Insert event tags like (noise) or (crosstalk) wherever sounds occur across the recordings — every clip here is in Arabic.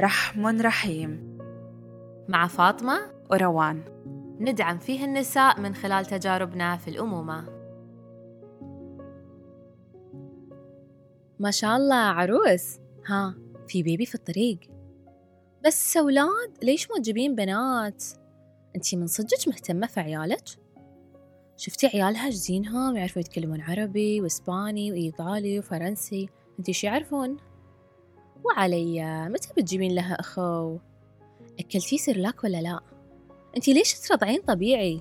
رحم رحيم. مع فاطمة وروان. ندعم فيه النساء من خلال تجاربنا في الأمومة. ما شاء الله عروس. ها في بيبي في الطريق. بس أولاد ليش ما تجيبين بنات؟ أنتي من صدقك مهتمة في عيالك؟ شفتي عيالها جزينهم يعرفوا يتكلمون عربي وإسباني وإيطالي وفرنسي. أنتي شو يعرفون؟ وعليا متى بتجيبين لها أخو؟ أكلتي سيرلاك ولا لا؟ أنتي ليش ترضعين طبيعي؟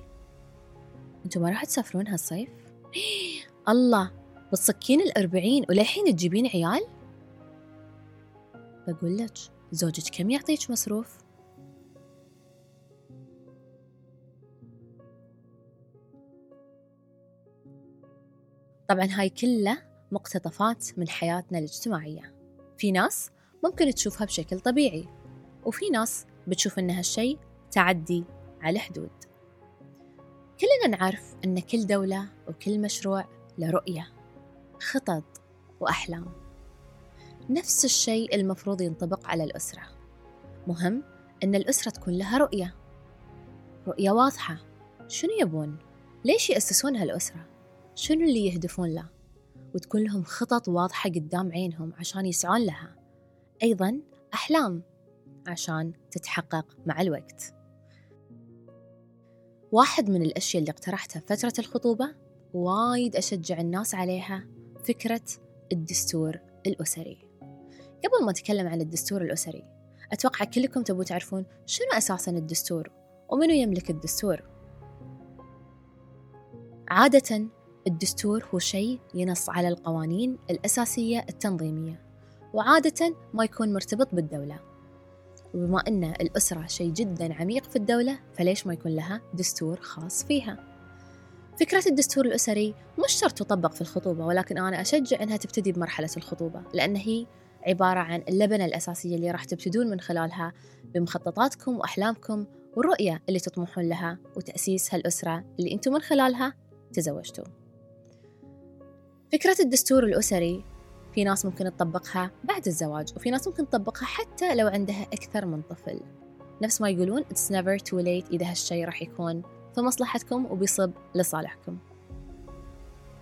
أنتوا ما راح تسافرون هالصيف؟ (gasps) الله بتصكين الأربعين وللحين تجيبين عيال؟ بقول لك زوجك كم يعطيك مصروف؟ طبعا هاي كلها مقتطفات من حياتنا الاجتماعية في ناس ممكن تشوفها بشكل طبيعي. وفي ناس بتشوف إن هالشي تعدي على حدود. كلنا نعرف أن كل دولة وكل مشروع له رؤية خطط وأحلام. نفس الشيء المفروض ينطبق على الأسرة. مهم أن الأسرة تكون لها رؤية. رؤية واضحة. شنو يبون؟ ليش يأسسون هالأسرة؟ شنو اللي يهدفون له؟ وتكون لهم خطط واضحة قدام عينهم عشان يسعون لها. أيضا أحلام عشان تتحقق مع الوقت. واحد من الأشياء اللي اقترحتها فترة الخطوبة وايد أشجع الناس عليها فكرة الدستور الأسري. قبل ما أتكلم عن الدستور الأسري أتوقع كلكم تبوا تعرفون شنو أساسا الدستور ومنو يملك الدستور. عادة الدستور هو شيء ينص على القوانين الأساسية التنظيمية. وعادة ما يكون مرتبط بالدولة. وبما أن الأسرة شيء جدا عميق في الدولة فليش ما يكون لها دستور خاص فيها؟ فكرة الدستور الأسري مش شرط تطبق في الخطوبة ولكن أنا أشجع أنها تبتدي بمرحلة الخطوبة لأن هي عبارة عن اللبنة الأساسية اللي راح تبتدون من خلالها بمخططاتكم وأحلامكم والرؤية اللي تطمحون لها وتأسيس هالأسرة اللي أنتم من خلالها تزوجتوا. فكرة الدستور الأسري في ناس ممكن تطبقها بعد الزواج وفي ناس ممكن تطبقها حتى لو عندها أكثر من طفل. نفس ما يقولون it's never too late إذا هالشي راح يكون في مصلحتكم وبيصب لصالحكم.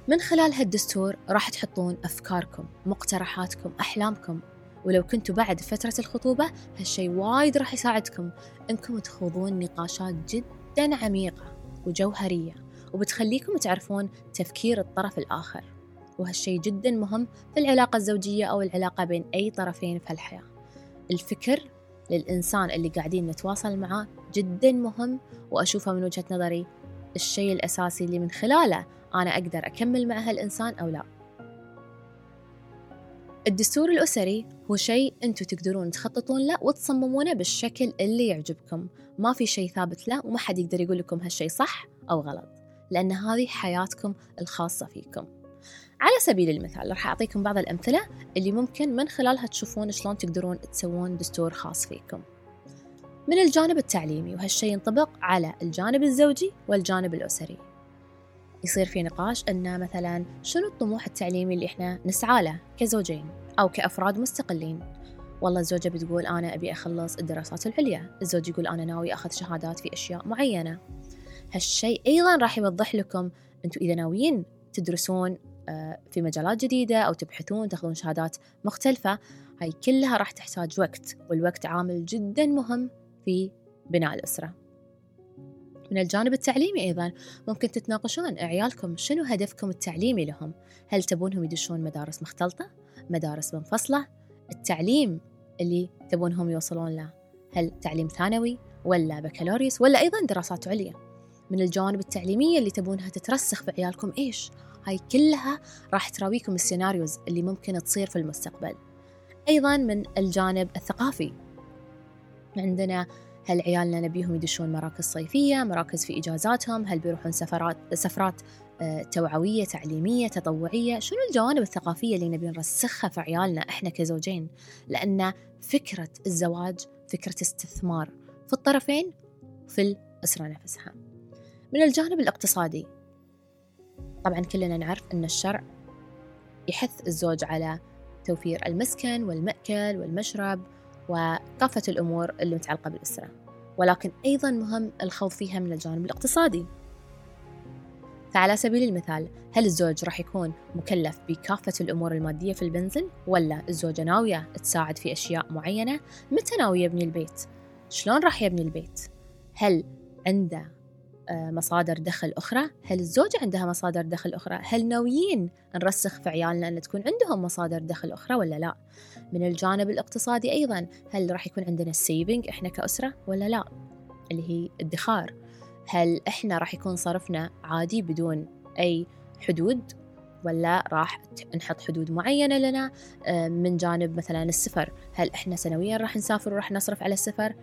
من خلال هالدستور راح تحطون أفكاركم مقترحاتكم أحلامكم. ولو كنتوا بعد فترة الخطوبة هالشي وايد راح يساعدكم إنكم تخوضون نقاشات جدا عميقة وجوهرية وبتخليكم تعرفون تفكير الطرف الآخر. وهالشي جدا مهم في العلاقة الزوجية أو العلاقة بين أي طرفين في الحياة. الفكر للإنسان اللي قاعدين نتواصل معاه جدا مهم وأشوفه من وجهة نظري الشيء الأساسي اللي من خلاله أنا أقدر أكمل مع هالإنسان أو لا. الدستور الأسري هو شيء أنتم تقدرون تخططون له وتصممونه بالشكل اللي يعجبكم. ما في شيء ثابت له وما حد يقدر يقول لكم هالشيء صح أو غلط لأن هذه حياتكم الخاصة فيكم. على سبيل المثال راح أعطيكم بعض الأمثلة اللي ممكن من خلالها تشوفون شلون تقدرون تسوون دستور خاص فيكم. من الجانب التعليمي وهالشي ينطبق على الجانب الزوجي والجانب الأسري. يصير في نقاش أن مثلا شنو الطموح التعليمي اللي إحنا نسعى له كزوجين أو كأفراد مستقلين؟ والله الزوجة بتقول أنا أبي أخلص الدراسات العليا الزوج يقول أنا ناوي أخذ شهادات في أشياء معينة. هالشيء أيضا راح يوضح لكم أنتم إذا ناويين تدرسون في مجالات جديدة أو تبحثون تاخذون شهادات مختلفة هاي كلها راح تحتاج وقت والوقت عامل جدا مهم في بناء الأسرة. من الجانب التعليمي أيضا ممكن تتناقشون عيالكم شنو هدفكم التعليمي لهم؟ هل تبونهم يدشون مدارس مختلطة؟ مدارس منفصلة؟ التعليم اللي تبونهم يوصلون له هل تعليم ثانوي ولا بكالوريوس ولا أيضا دراسات عليا؟ من الجوانب التعليمية اللي تبونها تترسخ في عيالكم إيش؟ هاي كلها راح تراويكم السيناريوز اللي ممكن تصير في المستقبل. أيضا من الجانب الثقافي. عندنا هل عيالنا نبيهم يدشون مراكز صيفية مراكز في إجازاتهم؟ هل بيروحون سفرات سفرات آه، توعوية تعليمية تطوعية؟ شنو الجوانب الثقافية اللي نبي نرسخها في عيالنا إحنا كزوجين؟ لأن فكرة الزواج فكرة استثمار في الطرفين في الأسرة نفسها. من الجانب الاقتصادي طبعا كلنا نعرف أن الشرع يحث الزوج على توفير المسكن والمأكل والمشرب وكافة الأمور اللي متعلقة بالأسرة. ولكن أيضا مهم الخوض فيها من الجانب الاقتصادي. فعلى سبيل المثال هل الزوج راح يكون مكلف بكافة الأمور المادية في المنزل ولا الزوجة ناوية تساعد في أشياء معينة؟ متى ناوي يبني البيت؟ شلون راح يبني البيت؟ هل عنده مصادر دخل أخرى؟ هل الزوجة عندها مصادر دخل أخرى؟ هل ناويين نرسخ في عيالنا أن تكون عندهم مصادر دخل أخرى ولا لا؟ من الجانب الاقتصادي أيضا هل راح يكون عندنا السيفنج إحنا كأسرة ولا لا؟ اللي هي ادخار. هل إحنا راح يكون صرفنا عادي بدون أي حدود ولا راح نحط حدود معينة لنا؟ آه، من جانب مثلا السفر هل إحنا سنويا راح نسافر وراح نصرف على السفر؟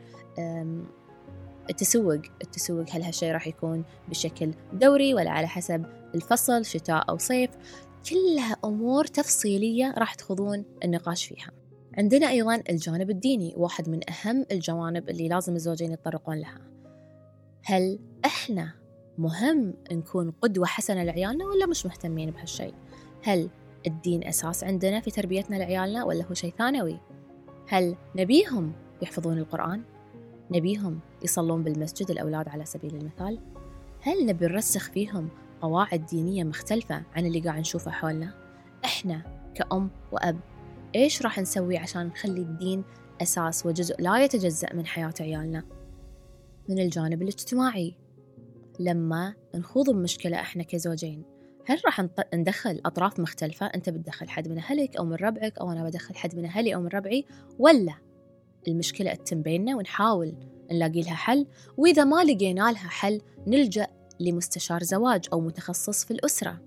التسوق. التسوق هل هالشيء راح يكون بشكل دوري ولا على حسب الفصل شتاء أو صيف؟ كلها أمور تفصيلية راح تخوضون النقاش فيها. عندنا أيضا الجانب الديني واحد من أهم الجوانب اللي لازم الزوجين يتطرقون لها. هل إحنا مهم نكون قدوة حسنة لعيالنا ولا مش مهتمين بهالشيء؟ هل الدين أساس عندنا في تربيتنا لعيالنا ولا هو شيء ثانوي؟ هل نبيهم يحفظون القرآن؟ نبيهم يصلون بالمسجد الأولاد على سبيل المثال؟ هل نبي نرسخ فيهم قواعد دينية مختلفة عن اللي قاعد نشوفه حولنا؟ إحنا كأم وأب إيش راح نسوي عشان نخلي الدين أساس وجزء لا يتجزأ من حياة عيالنا؟ من الجانب الاجتماعي لما نخوض بمشكلة إحنا كزوجين هل راح ندخل أطراف مختلفة؟ أنت بتدخل حد من أهلك أو من ربعك أو أنا بدخل حد من أهلي أو من ربعي ولا المشكلة تتم بيننا ونحاول نلاقي لها حل. وإذا ما لقينا لها حل نلجأ لمستشار زواج أو متخصص في الأسرة.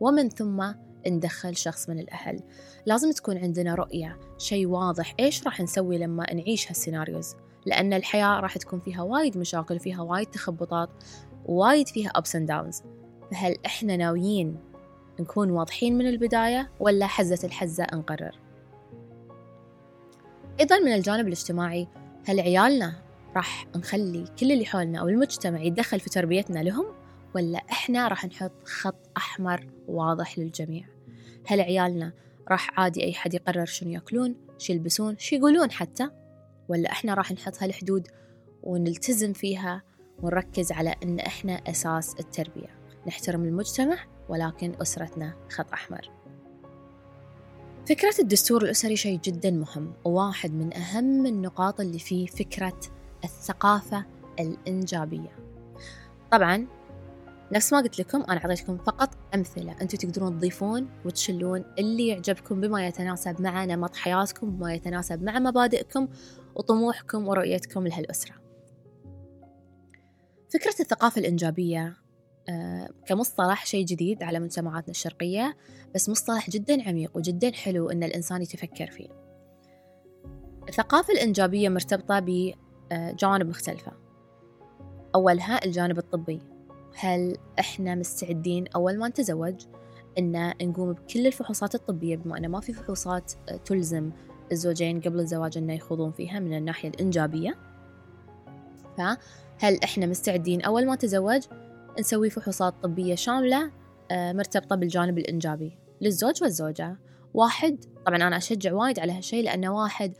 ومن ثم ندخل شخص من الأهل. لازم تكون عندنا رؤية. شيء واضح. إيش راح نسوي لما نعيش هالسيناريوز؟ لأن الحياة راح تكون فيها وايد مشاكل فيها وايد تخبطات وايد فيها ups and downs. فهل إحنا ناويين نكون واضحين من البداية ولا حزة الحزة نقرر؟ أيضا من الجانب الاجتماعي هل عيالنا راح نخلي كل اللي حولنا أو المجتمع يتدخل في تربيتنا لهم ولا إحنا راح نحط خط أحمر واضح للجميع؟ هل عيالنا راح عادي أي حد يقرر شنو يأكلون شو يلبسون شو يقولون حتى؟ ولا إحنا راح نحط هالحدود ونلتزم فيها ونركز على أن إحنا أساس التربية؟ نحترم المجتمع ولكن أسرتنا خط أحمر. فكرة الدستور الأسري شيء جدا مهم وواحد من أهم النقاط اللي فيه فكرة الثقافة الإنجابية. طبعا نفس ما قلت لكم أنا أعطيتكم فقط أمثلة. أنتم تقدرون تضيفون وتشلون اللي يعجبكم بما يتناسب مع نمط حياتكم بما يتناسب مع مبادئكم وطموحكم ورؤيتكم لهالأسرة. فكرة الثقافة الإنجابية كمصطلح شيء جديد على مجتمعاتنا الشرقية بس مصطلح جدا عميق وجدا حلو إن الإنسان يتفكر فيه. الثقافة الإنجابية مرتبطة بجوانب مختلفة. أولها الجانب الطبي. هل إحنا مستعدين أول ما نتزوج إن نقوم بكل الفحوصات الطبية بما أنه ما في فحوصات تلزم الزوجين قبل الزواج أنه يخوضون فيها من الناحية الإنجابية؟ فهل إحنا مستعدين أول ما نتزوج نسوي فحوصات طبية شاملة آه، مرتبطة بالجانب الإنجابي. للزوج والزوجة. واحد طبعا أنا أشجع وايد على هالشيء لأنه واحد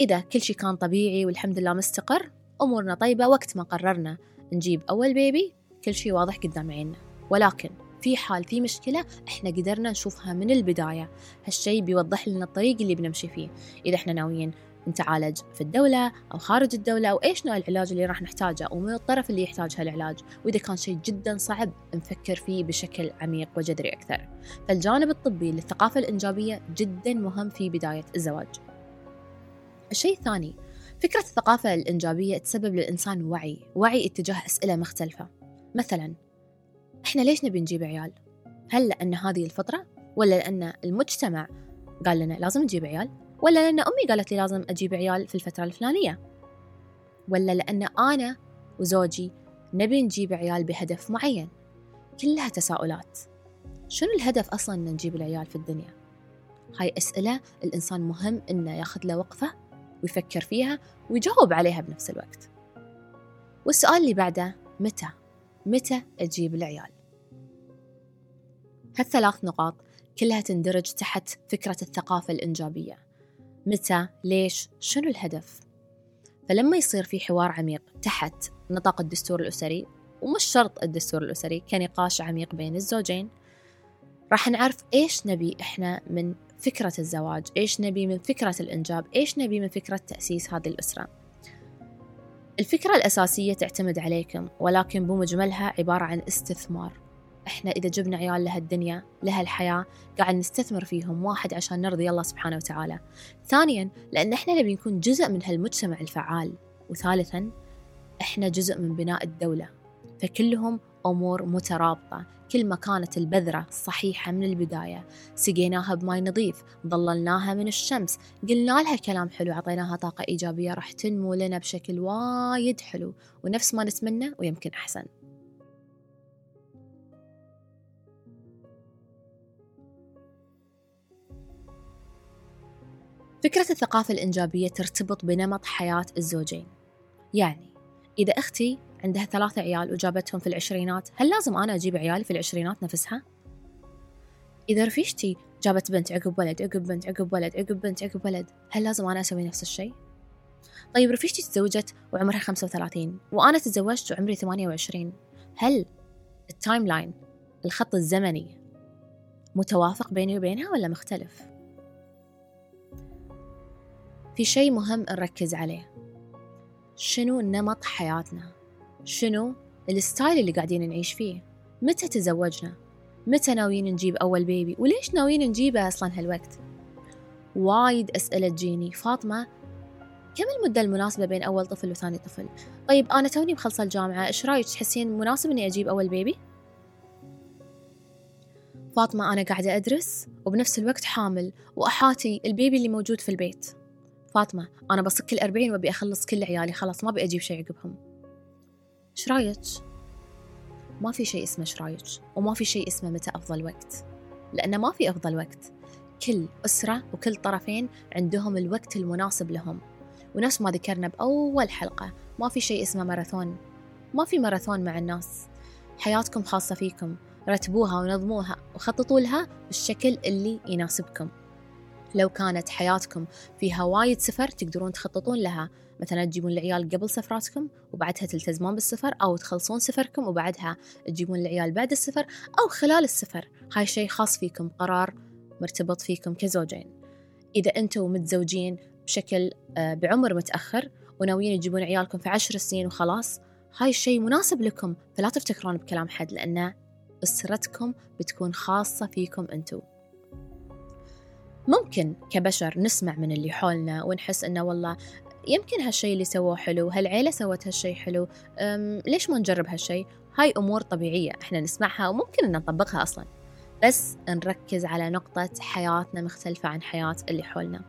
إذا كل شيء كان طبيعي والحمد لله مستقر أمورنا طيبة وقت ما قررنا نجيب أول بيبي كل شيء واضح قدام عيننا. ولكن في حال في مشكلة إحنا قدرنا نشوفها من البداية. هالشيء بيوضح لنا الطريق اللي بنمشي فيه. إذا إحنا ناويين نتعالج في الدولة أو خارج الدولة أو إيش نوع العلاج اللي راح نحتاجه ومن الطرف اللي يحتاج هالعلاج وإذا كان شيء جدا صعب نفكر فيه بشكل عميق وجذري أكثر فالجانب الطبي للثقافة الإنجابية جدا مهم في بداية الزواج الشيء الثاني فكرة الثقافة الإنجابية تسبب للإنسان وعي وعي اتجاه أسئلة مختلفة مثلا إحنا ليش نبي نجيب عيال؟ هل لأن هذه الفطرة؟ ولا لأن المجتمع قال لنا لازم نجيب عيال؟ ولا لأن أمي قالت لي لازم أجيب عيال في الفترة الفلانية ولا لأن أنا وزوجي نبي نجيب عيال بهدف معين كلها تساؤلات شنو الهدف أصلا أن نجيب العيال في الدنيا؟ هاي أسئلة الإنسان مهم إنه ياخذ له وقفة ويفكر فيها ويجاوب عليها بنفس الوقت والسؤال اللي بعده متى؟ متى أجيب العيال؟ هالثلاث نقاط كلها تندرج تحت فكرة الثقافة الإنجابية متى؟ ليش؟ شنو الهدف؟ فلما يصير في حوار عميق تحت نطاق الدستور الأسري ومش شرط الدستور الأسري كنقاش عميق بين الزوجين راح نعرف إيش نبي إحنا من فكرة الزواج إيش نبي من فكرة الإنجاب إيش نبي من فكرة تأسيس هذه الأسرة. الفكرة الأساسية تعتمد عليكم ولكن بمجملها عبارة عن استثمار. إحنا إذا جبنا عيال لهالدنيا لهالحياة قاعد نستثمر فيهم واحد عشان نرضي الله سبحانه وتعالى. ثانيا لأن إحنا نبي نكون جزء من هالمجتمع الفعال. وثالثا إحنا جزء من بناء الدولة. فكلهم أمور مترابطة. كل ما كانت البذرة صحيحة من البداية. سقيناها بماء نظيف ظللناها من الشمس. قلنا لها كلام حلو عطيناها طاقة إيجابية راح تنمو لنا بشكل وايد حلو. ونفس ما نتمنى ويمكن أحسن. فكرة الثقافة الإنجابية ترتبط بنمط حياة الزوجين يعني إذا أختي عندها ثلاثة عيال وجابتهم في العشرينات هل لازم أنا أجيب عيالي في العشرينات نفسها؟ إذا رفيجتي جابت بنت عقب ولد عقب بنت عقب ولد عقب بنت عقب ولد هل لازم أنا أسوي نفس الشيء؟ طيب رفيجتي تزوجت وعمرها 35 وأنا تزوجت وعمري 28 هل ال timeline الخط الزمني متوافق بيني وبينها ولا مختلف؟ في شيء مهم نركز عليه. شنو نمط حياتنا؟ شنو ال style اللي قاعدين نعيش فيه؟ متى تزوجنا؟ متى ناويين نجيب أول baby وليش ناويين نجيبه أصلا هالوقت؟ وايد أسئلة تجيني. فاطمة كم المدة المناسبة بين أول طفل وثاني طفل؟ طيب أنا توني مخلصة الجامعة. إيش رأيك؟ تحسين مناسب إني أجيب أول baby؟ فاطمة أنا قاعدة أدرس وبنفس الوقت حامل وأحاتي ال baby اللي موجود في البيت. فاطمة أنا بصك الأربعين وأبي أخلص كل عيالي خلاص ما أبي أجيب شيء عقبهم. إيش رايك؟ ما في شيء اسمه إيش رايك وما في شيء اسمه متى أفضل وقت. لأن ما في أفضل وقت. كل أسرة وكل طرفين عندهم الوقت المناسب لهم. ونفس ما ذكرنا بأول حلقة ما في شيء اسمه ماراثون. ما في ماراثون مع الناس. حياتكم خاصة فيكم. رتبوها ونظموها وخططوا لها بالشكل اللي يناسبكم. لو كانت حياتكم فيها وايد سفر تقدرون تخططون لها. مثلا تجيبون العيال قبل سفراتكم وبعدها تلتزمون بالسفر أو تخلصون سفركم وبعدها تجيبون العيال بعد السفر أو خلال السفر. هاي شيء خاص فيكم قرار مرتبط فيكم كزوجين. إذا أنتم متزوجين بشكل آه، بعمر متأخر وناويين تجيبون عيالكم في عشر سنين وخلاص هاي الشيء مناسب لكم. فلا تفتكرون بكلام حد لأن أسرتكم بتكون خاصة فيكم أنتم ممكن كبشر نسمع من اللي حولنا ونحس إنه والله يمكن هالشيء اللي سووه حلو هالعيلة سوت هالشيء حلو ليش ما نجرب هالشيء هاي أمور طبيعية إحنا نسمعها وممكن أن نطبقها أصلا بس نركز على نقطة حياتنا مختلفة عن حياة اللي حولنا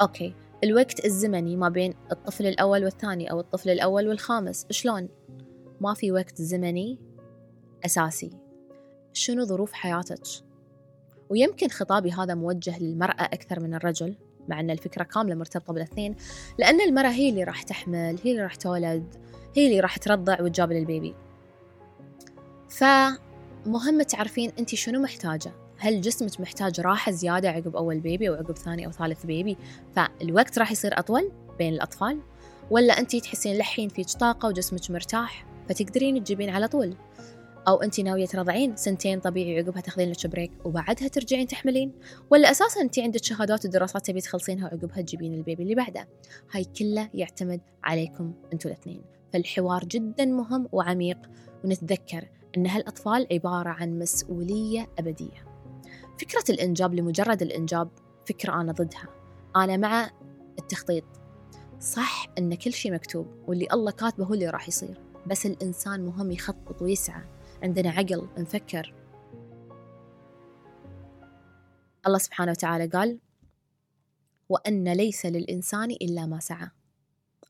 أوكي الوقت الزمني ما بين الطفل الأول والثاني أو الطفل الأول والخامس شلون؟ ما في وقت زمني أساسي شنو ظروف حياتك؟ ويمكن خطابي هذا موجه للمرأة أكثر من الرجل مع أن الفكرة كاملة مرتبطة بالاثنين لأن المرأة هي اللي راح تحمل هي اللي راح تولد هي اللي راح ترضع وتجاب للبيبي فمهم تعرفين أنت شنو محتاجة. هل جسمك محتاج راحة زيادة عقب أول بيبي أو عقب ثاني أو ثالث بيبي؟ فالوقت راح يصير أطول بين الأطفال؟ ولا أنت تحسين لحين فيك طاقة وجسمك مرتاح فتقدرين تجيبين على طول؟ أو أنت ناوية ترضعين سنتين طبيعي عقبها تاخذين لك بريك وبعدها ترجعين تحملين. ولا أساسا أنت عندك شهادات ودراسات تبي تخلصينها وعقبها تجيبين البيبي اللي بعده. هاي كله يعتمد عليكم أنتوا الاثنين. فالحوار جدا مهم وعميق ونتذكر أن هالأطفال عبارة عن مسؤولية أبدية. فكرة الإنجاب لمجرد الإنجاب فكرة أنا ضدها. أنا مع التخطيط. صح أن كل شيء مكتوب واللي الله كاتبه هو اللي راح يصير بس الإنسان مهم يخطط ويسعى. عندنا عقل نفكر. الله سبحانه وتعالى قال وأن ليس للإنسان إلا ما سعى.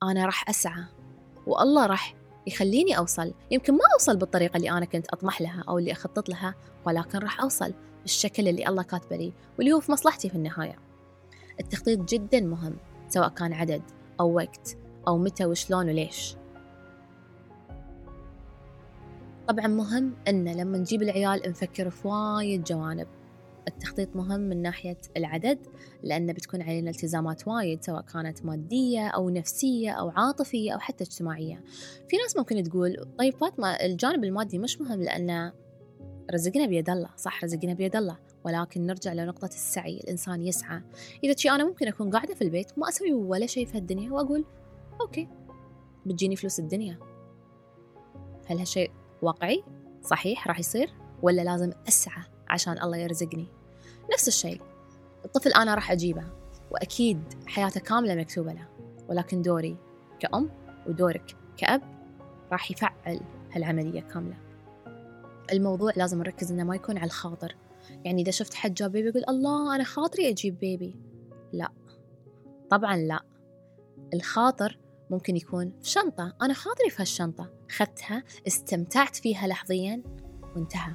أنا راح أسعى والله راح يخليني أوصل. يمكن ما أوصل بالطريقة اللي أنا كنت أطمح لها أو اللي أخطط لها ولكن راح أوصل بالشكل اللي الله كاتبه لي واللي هو في مصلحتي في النهاية. التخطيط جدا مهم سواء كان عدد أو وقت أو متى وشلون وليش. طبعا مهم أن لما نجيب العيال نفكر في وايد جوانب. التخطيط مهم من ناحية العدد لأنه بتكون علينا التزامات وايد سواء كانت مادية أو نفسية أو عاطفية أو حتى اجتماعية. في ناس ممكن تقول طيب فاطمة الجانب المادي مش مهم لأن رزقنا بيد الله صح؟ رزقنا بيد الله. ولكن نرجع لنقطة السعي الإنسان يسعى. إذا شيء أنا ممكن أكون قاعدة في البيت ما أسوي ولا شيء في هالدنيا وأقول أوكي بتجيني فلوس الدنيا. هل هالشيء واقعي؟ صحيح راح يصير؟ ولا لازم أسعى عشان الله يرزقني؟ نفس الشيء الطفل أنا راح أجيبه وأكيد حياته كاملة مكتوبة له ولكن دوري كأم ودورك كأب راح يفعل هالعملية كاملة. الموضوع لازم نركز إنه ما يكون على الخاطر. يعني إذا شفت حد جاب بيبي يقول الله أنا خاطري أجيب بيبي. لا. طبعا لا. الخاطر ممكن يكون في شنطة. أنا خاطري في هالشنطة. خدتها استمتعت فيها لحظيا وانتهى.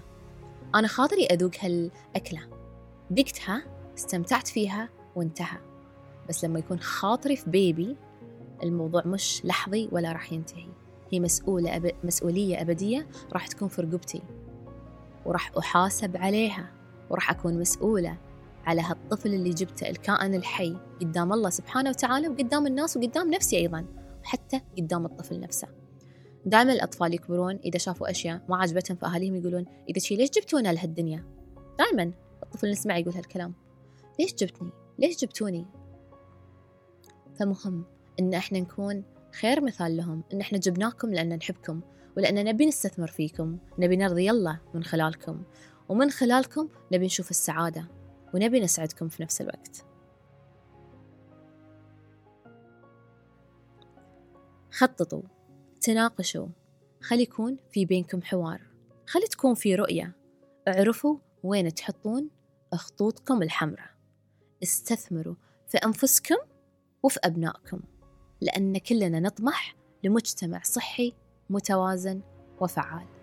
أنا خاطري أذوق هالأكلة. ذقتها استمتعت فيها وانتهى. بس لما يكون خاطري في بيبي الموضوع مش لحظي ولا راح ينتهي. هي مسؤولة أب... مسؤولية أبدية راح تكون في رقبتي. وراح أحاسب عليها. وراح أكون مسؤولة على هالطفل اللي جبته الكائن الحي قدام الله سبحانه وتعالى وقدام الناس وقدام نفسي أيضا. وحتى قدام الطفل نفسه. دائما الأطفال يكبرون إذا شافوا أشياء ما عجبتهم في أهاليهم يقولون إذا شي ليش جبتونا لهالدنيا؟ دائما الطفل نسمع يقول هالكلام ليش جبتني؟ ليش جبتوني؟ فمهم إن إحنا نكون خير مثال لهم إن إحنا جبناكم لأن نحبكم ولأن نبي نستثمر فيكم نبي نرضي الله من خلالكم ومن خلالكم نبي نشوف السعادة ونبي نسعدكم في نفس الوقت. خططوا تناقشوا خلي يكون في بينكم حوار خلي تكون في رؤية اعرفوا وين تحطون خطوطكم الحمراء استثمروا في أنفسكم وفي أبنائكم لأن كلنا نطمح لمجتمع صحي متوازن وفعال.